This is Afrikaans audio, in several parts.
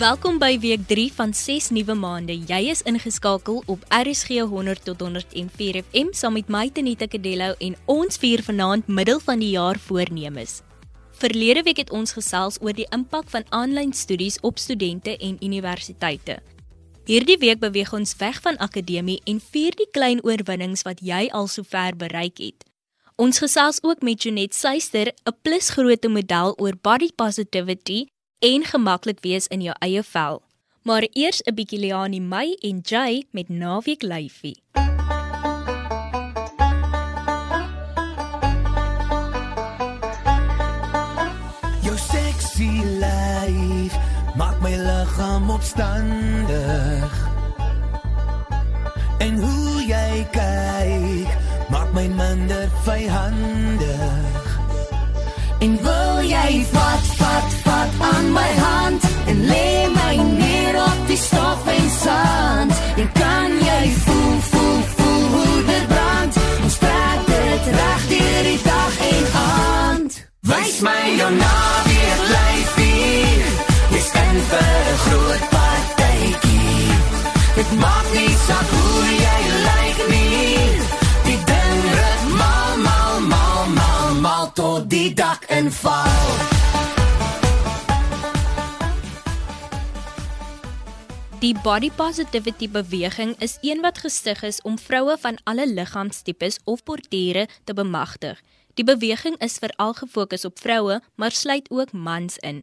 Welkom by week 3 van 6 nuwe maande. Jy is ingeskakel op RSG 100 tot 104 FM saam met my Tenita Kadello en ons vier vanaand middel van die jaar voornemens. Verlede week het ons gesels oor die impak van aanlyn studies op studente en universiteite. Hierdie week beweeg ons weg van akademie en vier die klein oorwinnings wat jy al sover bereik het. Ons gesels ook met Jonet Suister, 'n plusgrootte model oor body positivity en gemaklik wees in jou eie vel. Maar eers 'n bietjie Leani May en Jay met Naweek Lyfie. Jou sexy lyf maak my liggaam opstandig. En hoe jy kyk maak my minder vyhandig. En wil jy vat vat aan my hand en lê my neer op die stof en sand. En kan jy voel voel voel hoe dit brand? Ons trek dit reg deur die dag en aand. Wys my jou naweek lyfie. Dis en vir 'n groot partytjie. Dit maak nie saak hoe jy lyk nie. Die ding rit mal mal mal mal mal tot die dak en Die body positivity beweging is een wat gestig is om vroue van alle liggaamstipes of portiere te bemagtig. Die beweging is veral gefokus op vroue, maar sluit ook mans in.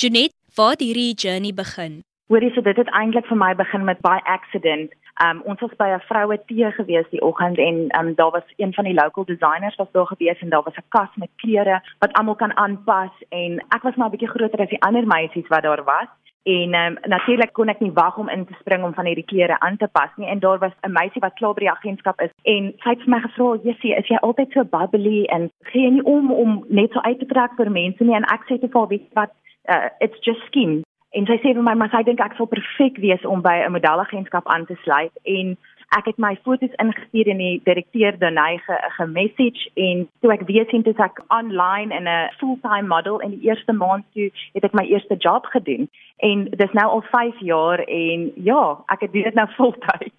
Janet, waar het hierdie journey begin? Hoorie, so dit het eintlik vir my begin met by accident. Um ons was by 'n vroue tee gewees die oggend en um daar was een van die local designers was daar gewees en daar was 'n kas met klere wat almal kan aanpas en ek was maar 'n bietjie groter as die ander meisies wat daar was. En um, natuurlik kon ek nie wag om in te spring om van hierdie klere aan te pas nie en daar was 'n meisie wat klaar by die agentskap is en sy het vir my gevra, "Jessie, is jy altyd so bubbly en gee jy nie om om net so uit te trek vir mense nie?" En ek sê te vir haar, "Weet wat, uh, it's just skin." En sy sê vir my, "Maar sy dink ek sal perfek wees om by 'n modelagentskap aan te sluit." En ek het my foto's ingestuur en die direkteur Danai ge gemessage en toe ek weer sien dit ek online in 'n fulltime model in die eerste maand toe het ek my eerste job gedoen en dis nou al 5 jaar en ja ek het dit nou voltyds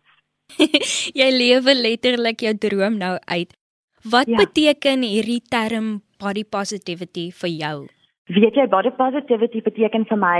jy lewe letterlik jou droom nou uit. Wat Ja. beteken hierdie term body positivity vir jou? Weet jy body positivity beteken vir my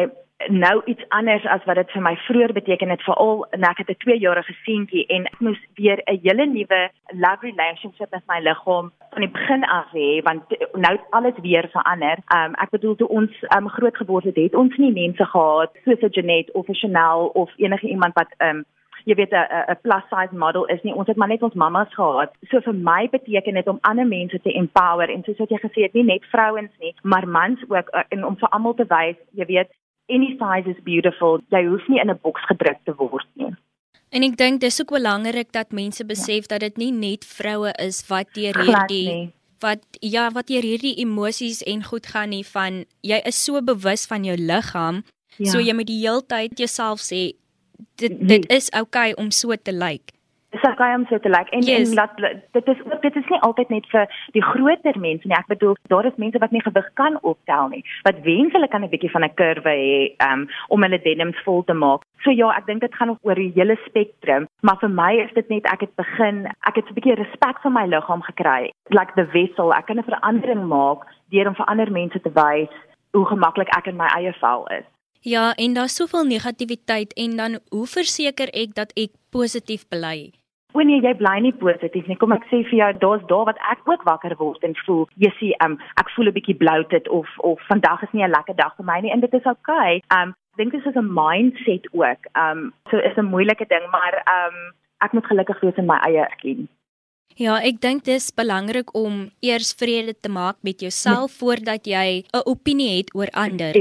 nou iets anders as wat dit vir my vroeër beteken het veral nou ek het 'n 2-jarige seentjie en ek moes weer 'n hele nuwe love relationship met my liggaam van die begin af hê want nou het alles weer verander. Um ek bedoel toe ons um groot geword het, het ons nie mense gehad soos 'n Janet of 'n Chanel of enige iemand wat um jy weet 'n 'n plus size model is nie ons het maar net ons mammas gehad. So vir my beteken dit om ander mense te empower en soos wat jy gesê het nie net vrouens nie, maar mans ook en om vir almal te wys, jy weet any size is beautiful. Jy hoef nie in 'n boks gedruk te word nie. En ek dink dis ook belangrik dat mense besef ja. dat dit nie net vroue is wat deur hierdie wat ja, wat deur hierdie emosies en goed gaan nie van jy is so bewus van jou liggaam. Ja. So jy moet die heeltyd jouself sê dit dit is oukei okay om so te lyk. Dis okay om so te lyk en, Yes. en laat dit is ook dit is nie altyd net vir die groter mense nie. Ek bedoel daar is mense wat nie gewig kan optel nie. Wat wens hulle kan 'n bietjie van 'n kurwe hê um, om hulle denims vol te maak. So ja, ek dink dit gaan oor die hele spektrum, maar vir my is dit net ek het begin, ek het 'n bietjie respek vir my liggaam gekry. Like the vessel, ek kan 'n verandering maak deur om vir ander mense te wys hoe gemaklik ek in my eie vel is. Ja, en daar's soveel negativiteit en dan hoe verseker ek dat ek positief bly? O nee, jy bly nie positief nie. Kom ek sê vir jou, daar's daar wat ek ook wakker word en voel, jy sien, um, ek voel 'n bietjie bloated of of vandag is nie 'n lekker dag vir my nie en dit is okay. Um ek dink dit is 'n mindset ook. Um so is 'n moeilike ding, maar um ek moet gelukkig wees in my eie skien. Ja, ek dink dis belangrik om eers vrede te maak met jouself voordat jy 'n opinie het oor ander.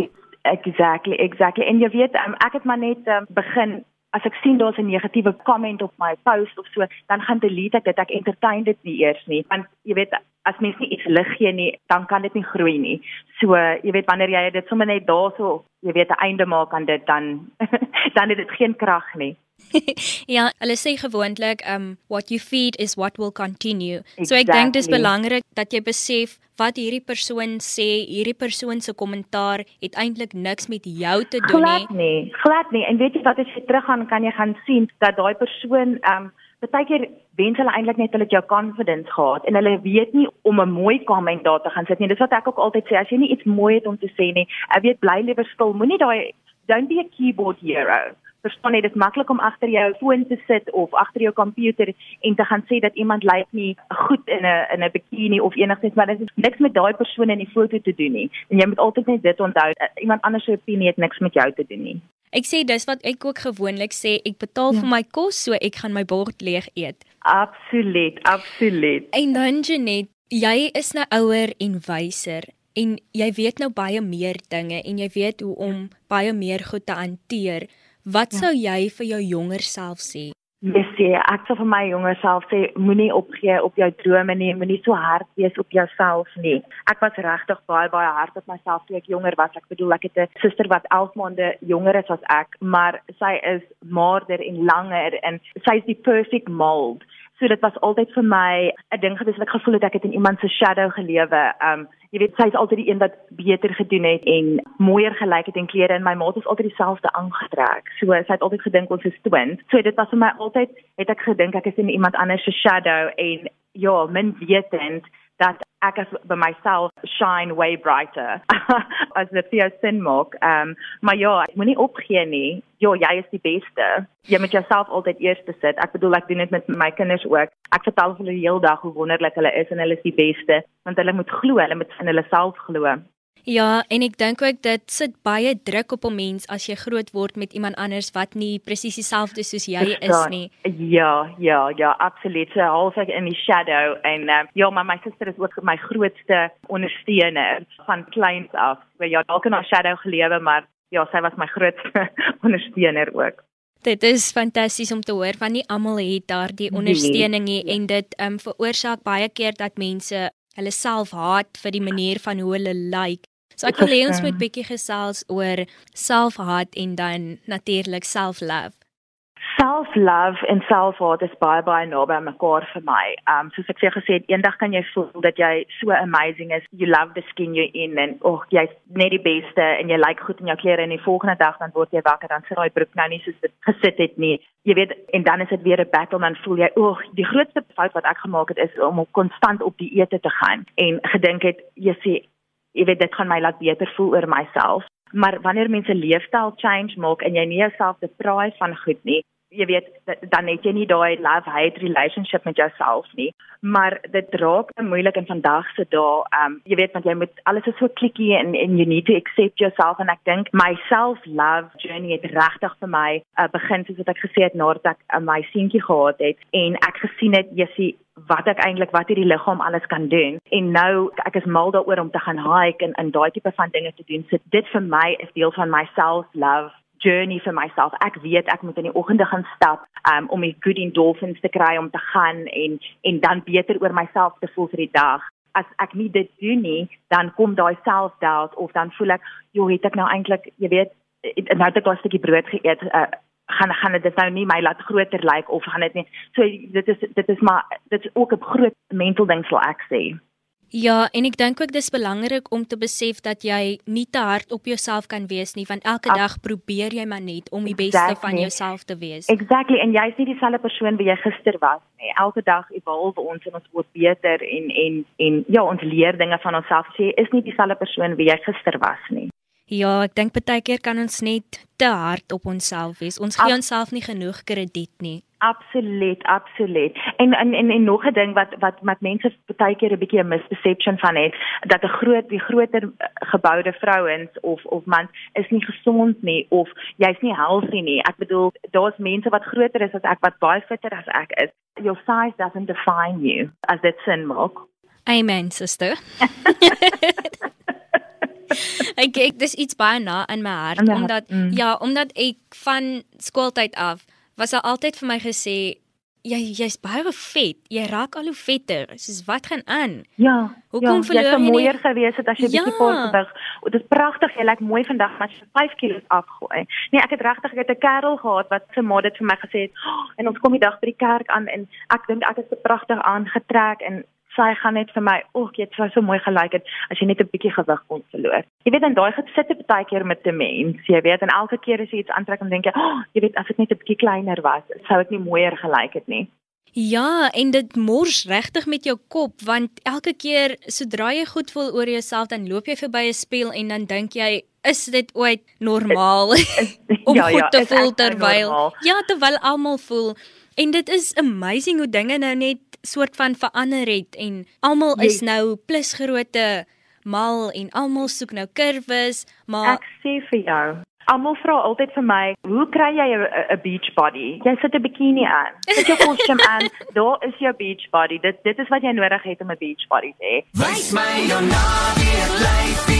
Exactly, exactly. En jy weet, um, ek het maar net um, begin as ek sien daar's 'n negatiewe comment op my post of so, dan gaan delete ek dit. Ek entertain dit nie eers nie, want jy weet, as mens nie iets lig gee nie, dan kan dit nie groei nie. So, jy weet wanneer jy dit sommer net daarso, jy weet, 'n einde maak aan dit, dan dan het dit geen krag nie. ja, hulle sê gewoonlik um what you feed is what will continue. Exactly. So ek dink dis belangrik dat jy besef wat hierdie persoon sê, hierdie persoon se kommentaar het eintlik niks met jou te doen nie. Glad nie, glad nie. En weet jy wat as jy teruggaan kan jy gaan sien dat daai persoon um Partykeer wens hulle eintlik net hulle het jou confidence gehad en hulle weet nie om 'n mooi komment daar te gaan sit nie. Dis wat ek ook altyd sê, as jy nie iets mooi het om te sê nie, ek weet bly liewer stil. Moenie daai don't be a keyboard hero. Verstaan jy, dit is maklik om agter jou foon te sit of agter jou komputer en te gaan sê dat iemand lyk nie goed in 'n in 'n bikini of enigiets, maar dit het niks met daai persoon in die foto te doen nie. En jy moet altyd net dit onthou, iemand anders se opinie het niks met jou te doen nie. Ek sê dis wat ek ook gewoonlik sê, ek betaal ja. vir my kos, so ek gaan my bord leeg eet. Absoluut, absoluut. En dan Janet, jy is nou ouer en wyser en jy weet nou baie meer dinge en jy weet hoe om baie meer goed te hanteer. Wat ja. sou jy vir jou jonger self sê? Yes, ja, ek sou vir my jonger self sê moenie opgee op jou drome nie, moenie so hard wees op jouself nie. Ek was regtig baie baie hard op myself toe ek jonger was. Ek bedoel ek het 'n suster wat 11 maande jonger is as ek, maar sy is maarder en langer en sy is die perfect mold. So dit was altyd vir my 'n ding gewees wat ek gevoel het ek het in iemand se shadow gelewe. Um jy weet sy is altyd die een wat beter gedoen het en mooier gelyk het in klere en my ma het altyd dieselfde aangetrek. So sy het altyd gedink ons is twins. So dit was vir my altyd het ek gedink ek is in iemand anders se shadow en ja, min wetend ek as by myself shine way brighter as the fear sin maak. Ehm um, maar ja, moenie opgee nie. Ja, jy is die beste. Jy moet jouself altyd eers sit. Ek bedoel ek doen dit met my kinders ook. Ek vertel hulle die hele dag hoe wonderlik hulle is en hulle is die beste want hulle moet glo, hulle moet in hulle self glo. Ja, en ek dink ook dit sit baie druk op 'n mens as jy groot word met iemand anders wat nie presies dieselfde soos jy is nie. Ja, ja, ja, absoluut. So half ek in die shadow en um, ja, maar my suster is ook my grootste ondersteuner van kleins af. Waar ja, dalk in haar shadow gelewe, maar ja, sy was my grootste ondersteuner ook. Dit is fantasties om te hoor want nie almal het daardie nee. ondersteuning nie en dit um, veroorsaak baie keer dat mense hulle self haat vir die manier van hoe hulle lyk. Like. So ek wil hê ons moet bietjie gesels oor selfhaat en dan natuurlik self-love. Self-love en self-haat is baie baie naby mekaar vir my. Um soos ek jou gesê het, eendag kan jy voel dat jy so amazing is. You love the skin you're in en oh, jy's net die beste en jy lyk goed in jou klere en die volgende dag dan word jy wakker dan sit daai broek nou nie soos dit gesit het nie. Jy weet en dan is dit weer 'n battle dan voel jy, "Ag, oh, die grootste fout wat ek gemaak het is om konstant op die ete te gaan." En gedink het, jy sê jy weet dit gaan my laat beter voel oor myself. Maar wanneer mense leefstyl change maak en jy nie jouself depraai van goed nie, jy weet dan het jy nie daai love hate relationship met jouself nie. Maar dit raak moeilik in vandag se dae. Um jy weet want jy moet alles is so klikkie en en you need to accept yourself. And ek dink my self love journey het regtig vir my uh, begin soos wat ek gesê het nadat ek uh, my seentjie gehad het. En ek gesien het jy sien wat ek eintlik wat hierdie liggaam alles kan doen. En nou ek is mal daaroor om te gaan hike en in daai tipe van dinge te doen. So dit vir my is deel van my self love journey vir myself. Ek weet ek moet in die oggende gaan stap um, om die good endorphins te kry om te gaan en en dan beter oor myself te voel vir die dag. As ek nie dit doen nie, dan kom daai self-doubt of dan voel ek, "Jo, het ek nou eintlik, jy weet, nou het ek 'n stukkie brood geëet, uh, gaan gaan dit nou nie my laat groter lyk like, of gaan dit nie." So dit is dit is maar dit is ook 'n groot mental ding sal ek sê. Ja, en ek dink ook dis belangrik om te besef dat jy nie te hard op jouself kan wees nie, want elke Ab dag probeer jy maar net om die beste exactly. van jouself te wees. Exactly, en jy's nie dieselfde persoon wie jy gister was nie. Elke dag evolve ons en ons word beter en en en ja, ons leer dinge van onsself. Jy is nie dieselfde persoon wie jy gister was nie. Ja, ek dink baie keer kan ons net te hard op onsself wees. Ons gee onsself nie genoeg krediet nie. Absoluut, absoluut. En en en, en nog 'n ding wat wat met mense baie keer 'n bietjie 'n misperception van het, dat 'n groot die groter eh, geboude vrouens of of mans is nie gesond nie of jy's nie healthy nie. Ek bedoel, daar's mense wat groter is as ek wat baie fitter as ek is. Your size doesn't define you as dit sin maak. Amen, sister. ek ek dis iets baie na in my hart omdat mm. ja, omdat ek van skooltyd af was daar altyd vir my gesê jy jy's baie vet. Jy raak al hoe vetter. Soos wat gaan aan? Ja. Hoekom ja, verloor jy? Jy jy mooier gewees het as jy Ja. bietjie kort gewig. O, Dit is pragtig. Jy lyk mooi vandag, maar jy het 5 kg afgooi. Nee, ek het regtig ek het 'n kerel gehad wat sy ma dit vir my gesê het. Oh, en ons kom die dag by die kerk aan en ek dink ek het so pragtig aangetrek en sy gaan net vir my, "O, jy het so mooi gelyk het as jy net 'n bietjie gewig kon verloor." Jy weet dan daai gesitte baie keer met 'n mens, jy weet, en elke keer as jy iets aantrek dan dink jy, "Oh, jy weet as dit net 'n bietjie kleiner was, sou ek nie mooier gelyk het nie." Ja, en dit mors regtig met jou kop want elke keer sodra jy goed voel oor jouself dan loop jy verby 'n spieël en dan dink jy is dit ooit normaal om Ja, goed ja, te is voel ek nou terwyl normaal? ja terwyl almal voel en dit is amazing hoe dinge nou net soort van verander het en almal is Jy- nou plus grootte mal en almal soek nou kurwes maar Ek sê vir jou, almal vra altyd vir my, "Hoe kry jy 'n beach body?" Jy sit 'n bikini aan. Sit jou kostuum aan. Daar is jou beach body. Dit dit is wat jy nodig het om 'n beach body te hê. Wys my jou naweek lyfie.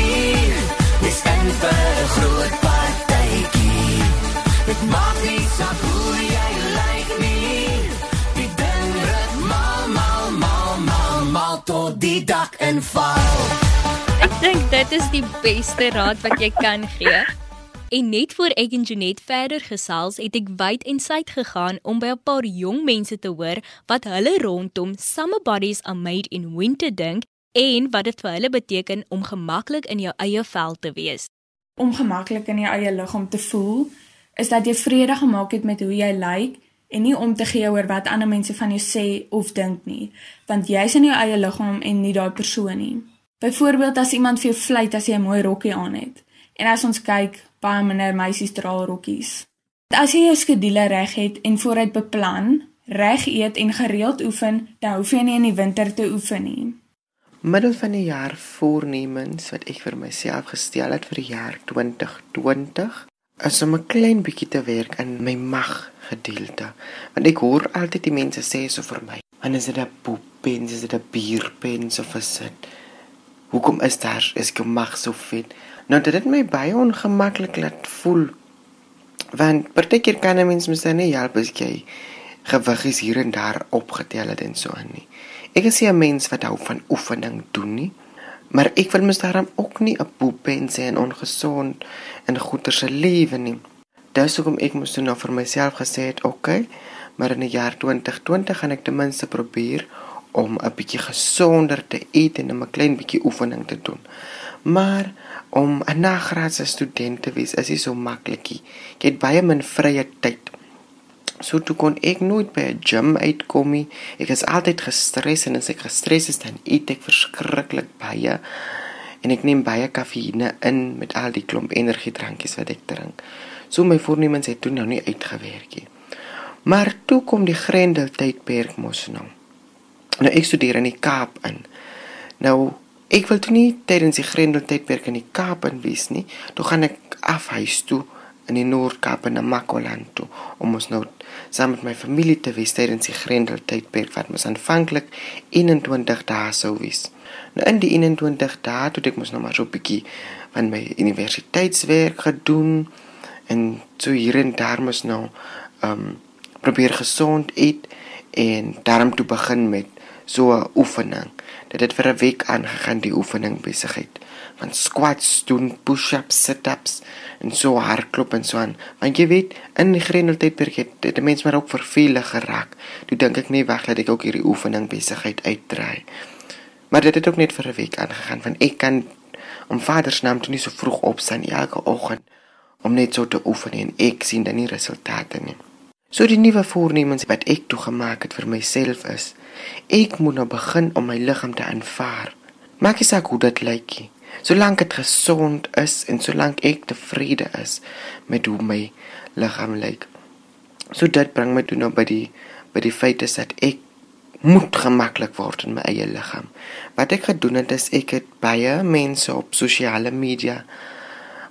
Inval. Ek dink dit is die beste raad wat jy kan gee. En net voor ek en Janet verder gesels, het ek wyd en suid gegaan om by 'n paar jong mense te hoor wat hulle rondom summer bodies are made in winter dink en wat dit vir hulle beteken om gemaklik in jou eie vel te wees. om gemaklik in jou eie liggaam te voel, is dat jy vrede gemaak het met hoe jy lyk en nie om te gee oor wat ander mense van jou sê of dink nie, want jy's in jou eie liggaam en nie daai persoon nie. Byvoorbeeld as iemand vir jou fluit as jy 'n mooi rokkie aan het. En as ons kyk, baie minder meisies dra rokkies. As jy jou skedule reg het en vooruit beplan, reg eet en gereeld oefen, dan hoef jy nie in die winter te oefen nie. middel van die jaar voornemens wat ek vir myself gestel het vir die jaar 2020 is om 'n klein bietjie te werk aan my mag gedeelte. Want ek hoor altyd die mense sê so vir my, "Man is dit 'n poepens, is dit 'n bierpens of is dit Hoekom is daar is ek mag so vet?" Nou dit het my baie ongemaklik laat voel. Want partykeer kan 'n mens mos nie help as jy gewig is hier en daar opgetel het en so aan nie. Ek is nie 'n mens wat hou van oefening doen nie, maar ek wil mos daarom ook nie 'n poepens en ongesond en goeie se lewe nie. Dis hoekom ek moes nou vir myself gesê het, oké, okay, maar in die jaar 2020 gaan ek ten minste probeer om 'n bietjie gesonder te eet en 'n klein bietjie oefening te doen. Maar om 'n nagraadse student te wees is nie so maklik nie. Jy het baie min vrye tyd. So toe kon ek nooit by 'n gym uitkom nie. Ek is altyd gestres en as ek gestres is dan eet ek verskriklik baie en ek neem baie kafeïne in met al die klomp energiedrankies wat ek drink. So my voornemens het toe nou nie uitgewerk nie. Maar toe kom die Grendel tydperk mos nou. Nou ek studeer in die Kaap in. Nou ek wil toe nie tydens die Grendel tydperk in die Kaap in wees nie. Toe gaan ek af huis toe in die Noord-Kaap in Namakoland toe om ons nou saam met my familie te wees tydens die Grendel tydperk wat ons aanvanklik 21 dae sou wees. Nou in die 21 dae toe ek mos nou maar so 'n bietjie van my universiteitswerk gedoen en so hier en daar mos nou ehm um, probeer gesond eet en daarom toe begin met so 'n oefening. Dit het vir 'n week aangegaan die oefening besigheid van squats doen, push-ups, sit-ups en so hardloop en so aan. Want jy weet, in die grendeltydperk het dit mens maar ook vervelig geraak. Toe dink ek nie weg dat ek ook hierdie oefening besigheid uitdraai. Maar dit het ook net vir 'n week aangegaan want ek kan om Vader se naam toe nie so vroeg opstaan elke oggend om net so te oefen en ek sien dan nie resultate nie. So die nuwe voornemens wat ek toegemaak het vir myself is, ek moet nou begin om my liggaam te aanvaar. Maak nie saak hoe dit lyk nie. Solank dit gesond is en solank ek tevrede is met hoe my liggaam lyk. So dit bring my toe nou by die by die feit is dat ek moet gemaklik word in my eie liggaam. Wat ek gedoen het is ek het baie mense op sosiale media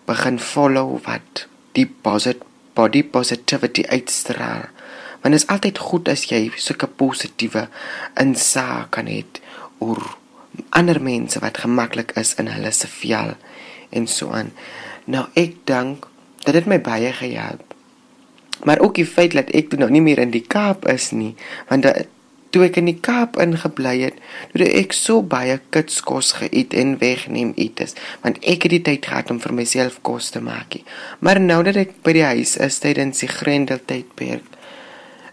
begin follow wat die posit body positivity uitstraal. Want dit is altyd goed as jy sulke positiewe insaag kan hê oor ander mense wat gemaklik is in hulle se vel en so aan. Nou ek dink dat dit my baie gehelp. Maar ook die feit dat ek toe nog nie meer in die Kaap is nie, want da, toe ek in die Kaap ingebly het, het ek so baie kitskos geëet en wegneem etes, want ek het die tyd gehad om vir myself kos te maak. Maar nou dat ek by die huis is tydens die grendeltydperk,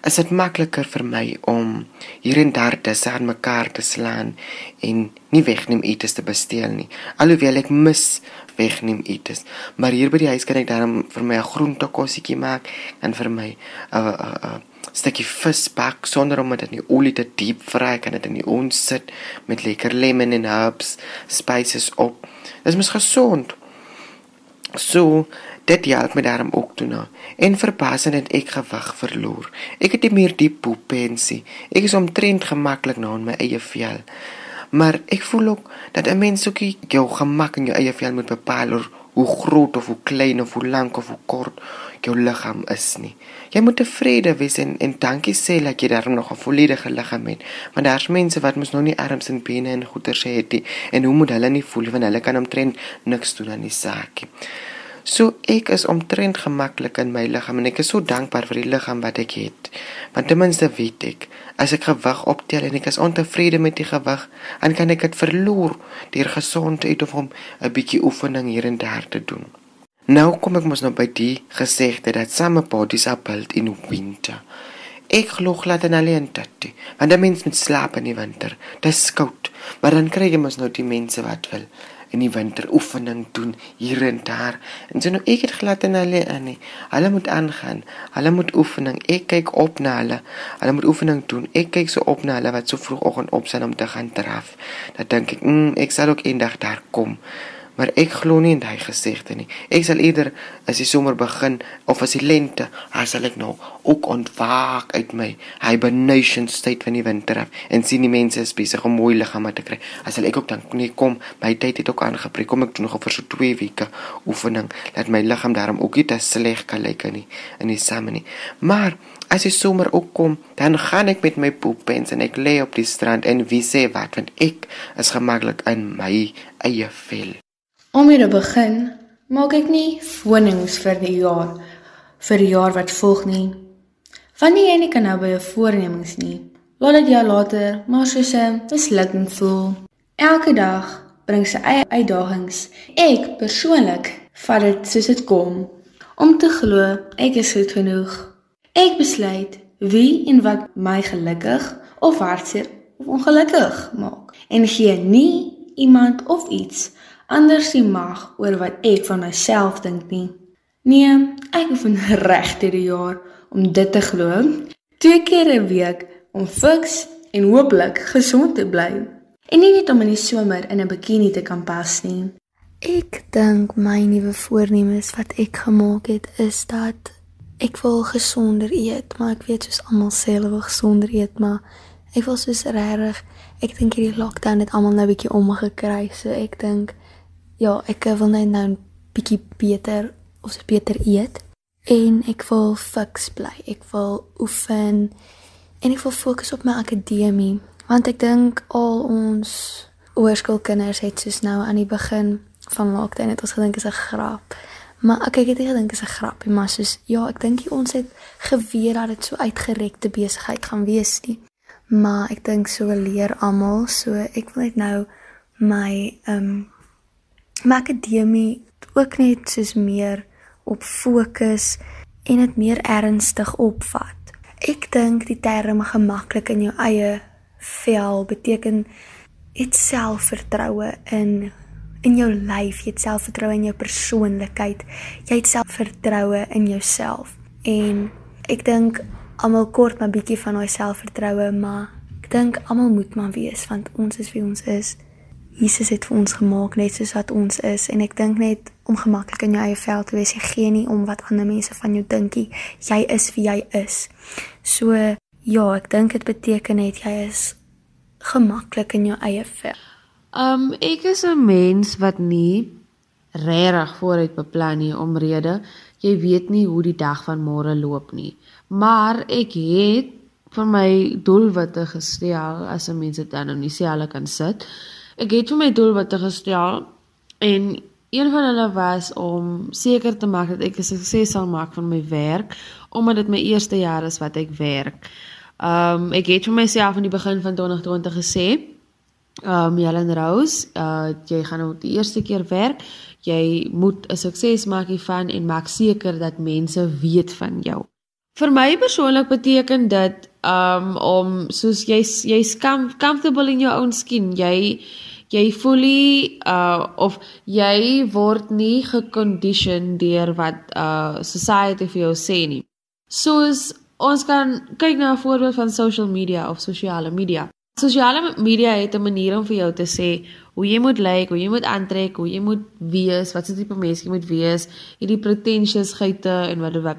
is dit makliker vir my om hier en daar te saan mekaar te slaan en nie wegneem etes te besteel nie. Alhoewel ek mis wegneem etes, maar hier by die huis kan ek dan vir my 'n groentekosietjie maak en vir my 'n uh, 'n uh, uh, stukkie vis bak sonder om dit in die olie te diep vry kan dit in die ons sit met lekker lemon en herbs spices op. Dit is mos gesond. So dit help my daarom ook toe nou. En verbaasend het ek gewig verloor. Ek het nie meer die poepensie. Ek is omtrent gemaklik nou in my eie vel. Maar ek voel ook dat 'n mens ook jou gemak in jou eie vel moet bepaal oor hoe groot of hoe klein of hoe lank of hoe kort jou liggaam is nie. Jy moet tevrede wees en en dankie sê dat jy daarom nog 'n volledige liggaam het. Want daar's mense wat mos nog nie arms en bene en goeters het nie en hoe moet hulle nie voel wanneer hulle kan omtrent niks doen aan die saak nie. So ek is omtrent gemaklik in my liggaam en ek is so dankbaar vir die liggaam wat ek het. Want ten minste weet ek as ek gewig optel en ek is ontevrede met die gewig, dan kan ek dit verloor deur gesondheid of om 'n bietjie oefening hier en daar te doen. Nou kom ek mos nou by die gesegde dat summer bodies are built in winter. Ek glo glad en alleen dit. Want 'n mens moet slaap in die winter. Dit is koud, maar dan kry jy mos nou die mense wat wil in die winter oefening doen hier en daar. En so nou ek het glad en hulle aan nie. Hulle moet aangaan. Hulle moet oefening. Ek kyk op na hulle. Hulle moet oefening doen. Ek kyk so op na hulle wat so vroegoggend opstaan om te gaan draf. Dan dink ek, mm, ek sal ook eendag daar kom maar ek glo nie in hy gesegde nie. Ek sal eerder as die somer begin of as die lente, as sal ek nou ook ontwaak uit my hibernation state van die winter af en sien die mense is besig om mooi liggame te kry. As sal ek ook dan nee kom, my tyd het ook aangebreek. Kom ek doen nog vir so 2 weke oefening dat my liggaam daarom ook nie te sleg kan lyk nie in die same nie. Maar As die somer ook kom, dan gaan ek met my poepens en ek lê op die strand en wie sê wat want ek is gemaklik in my eie vel. Om hier te begin, maak ek nie voornemens vir die jaar vir die jaar wat volg nie. Jy nie kan nou by 'n voornemens nie, laat dit jou later maar soos 'n mislukking voel. Elke dag bring sy eie uitdagings. Ek persoonlik vat dit soos dit kom om te glo ek is goed genoeg. Ek besluit wie en wat my gelukkig of hartseer of ongelukkig maak en gee nie iemand of iets anders die mag oor wat ek van myself dink nie. Nee, ek oefen reg deur die jaar om dit te glo. Twee keer 'n week om fiks en hooplik gesond te bly. En nie net om in die somer in 'n bikini te kan pas nie. Ek dink my nuwe voornemens wat ek gemaak het is dat ek wil gesonder eet, maar ek weet soos almal sê hulle wil gesonder eet, maar ek wil soos regtig ek dink hierdie lockdown het almal nou 'n bietjie omgekry, so ek dink ja, ek wil net nou 'n bietjie beter of beter eet en ek wil fiks bly. Ek wil oefen en ek wil fokus op my akademie want ek dink al ons oorskoolkinders het soos nou aan die begin van lockdown het ons gedink is 'n grap. Maar ek het gedink is 'n grapie, maar soos ja, ek dink ons het geweet dat dit so uitgerekte besigheid gaan wees nie. Maar ek dink so leer almal, so ek wil net nou my ehm um, my akademie ook net soos meer op fokus en dit meer ernstig opvat. Ek dink die term gemaklik in jou eie vel beteken dit selfvertroue in in jou lyf, jy het selfvertroue in jou persoonlikheid, jy het selfvertroue in jouself. En ek dink almal kort maar bietjie van daai selfvertroue, maar ek dink almal moet maar wees want ons is wie ons is. Jesus het vir ons gemaak net soos wat ons is en ek dink net om gemaklik in jou eie vel te wees, jy gee nie om wat ander mense van jou dink nie. Jy is wie jy is. So ja, ek dink dit beteken net jy is gemaklik in jou eie vel. Um ek is 'n mens wat nie regtig vooruit beplan nie omrede jy weet nie hoe die dag van môre loop nie. Maar ek het vir my doelwitte gestel as 'n mens dit dan nou nie selfe kan sit. Ek het vir my doelwitte gestel en Een van hulle was om seker te maak dat ek 'n sukses sal maak van my werk omdat dit my eerste jaar is wat ek werk. Um ek het vir myself aan die begin van 2020 gesê, um Helen Rose, uh jy gaan nou die eerste keer werk. Jy moet 'n sukses maak hiervan en maak seker dat mense weet van jou. Vir my persoonlik beteken dit um om soos jy jy's comfortable in jou own skin. Jy jy voel nie uh of jy word nie gecondition deur wat uh society vir jou sê nie. Soos ons kan kyk na 'n voorbeeld van social media of sosiale media. Sosiale media het 'n manier om vir jou te sê hoe jy moet lyk, hoe jy moet aantrek, hoe jy moet wees, wat se tipe mens jy moet wees, hierdie pretentious geite en wat wat.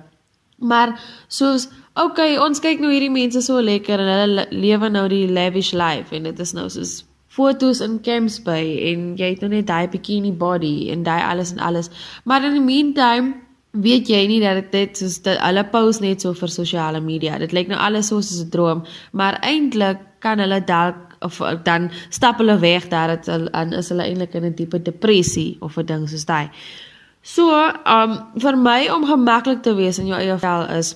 Maar soos okay, ons kyk nou hierdie mense so lekker en hulle lewe nou die lavish life en dit is nou soos fotos in camps by en jy het nou net daai bikini body en daai alles en alles. Maar in the meantime weet jy nie dat dit soos dat hulle post net so vir sosiale media. Dit lyk nou alles soos 'n droom, maar eintlik kan hulle dalk of dan stap hulle weg daar dit dan is hulle eintlik in 'n diepe depressie of 'n ding soos daai. So, um vir my om gemaklik te wees in jou eie vel is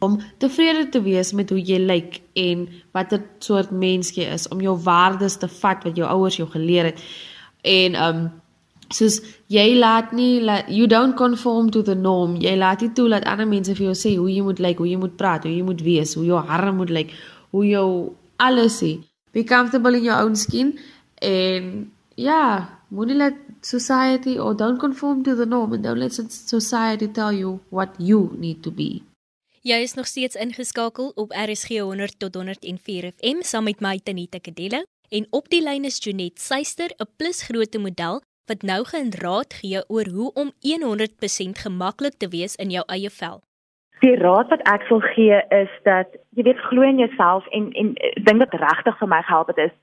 om tevrede te wees met hoe jy lyk en watter soort mens jy is om jou waardes te vat wat jou ouers jou geleer het. En um soos jy laat nie laat, you don't conform to the norm. Jy laat nie toe dat ander mense vir jou sê hoe jy moet lyk hoe jy moet praat hoe jy moet wees hoe jou hare moet lyk hoe jou alles is be comfortable in your own skin en ja moenie laat society or don't conform to the norm and don't let society tell you what you need to be Jy is nog steeds ingeskakel op RSG 100 tot 104 FM saam met my Tanita Kadelo en op die lyn is Jonet Suister, 'n plusgrootte model wat nou gaan raad gee oor hoe om 100% gemaklik te wees in jou eie vel. Die raad wat ek wil gee is dat jy weet glo in jouself en en ding wat regtig vir my gehelp het is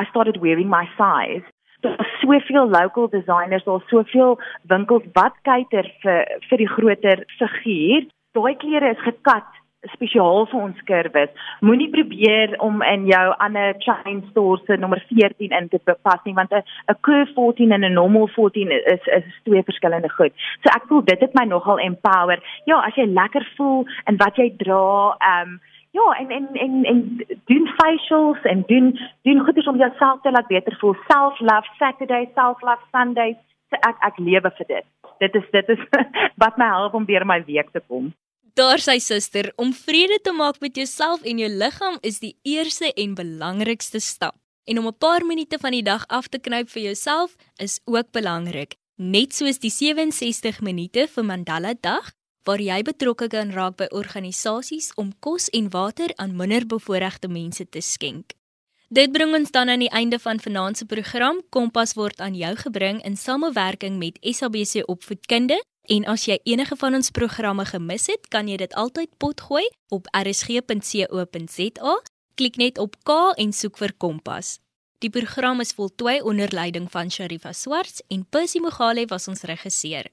I started wearing my size. Daar's soveel local designers, daar's soveel winkels wat kyker vir vir die groter figuur daai klere is gekat spesiaal vir ons kurwes. Moenie probeer om in jou ander chain stores se nommer 14 in te pas nie want 'n 'n curve 14 en 'n normal 14 is is twee verskillende goed. So ek voel dit het my nogal empower. Ja, as jy lekker voel in wat jy dra, ehm um, ja, en en en en doen facials en doen doen goeders om jouself te laat beter voel. Self love Saturday, self love Sunday. So ek ek lewe vir dit. Dit is dit is wat my help om deur my week te kom. Daar sy suster, om vrede te maak met jouself en jou liggaam is die eerste en belangrikste stap. En om 'n paar minute van die dag af te knyp vir jouself is ook belangrik, net soos die 67 minute vir Mandela Dag waar jy betrokke kan raak by organisasies om kos en water aan minderbevoorregte mense te skenk. Dit bring ons dan aan die einde van vanaand se program. Kompas word aan jou gebring in samewerking met SABC Opvoedkunde. En as jy enige van ons programme gemis het, kan jy dit altyd potgooi op rsg.co.za. Klik net op K en soek vir Kompas. Die program is voltooi onder leiding van Sharifa Swarts en Percy Mogale was ons regisseur.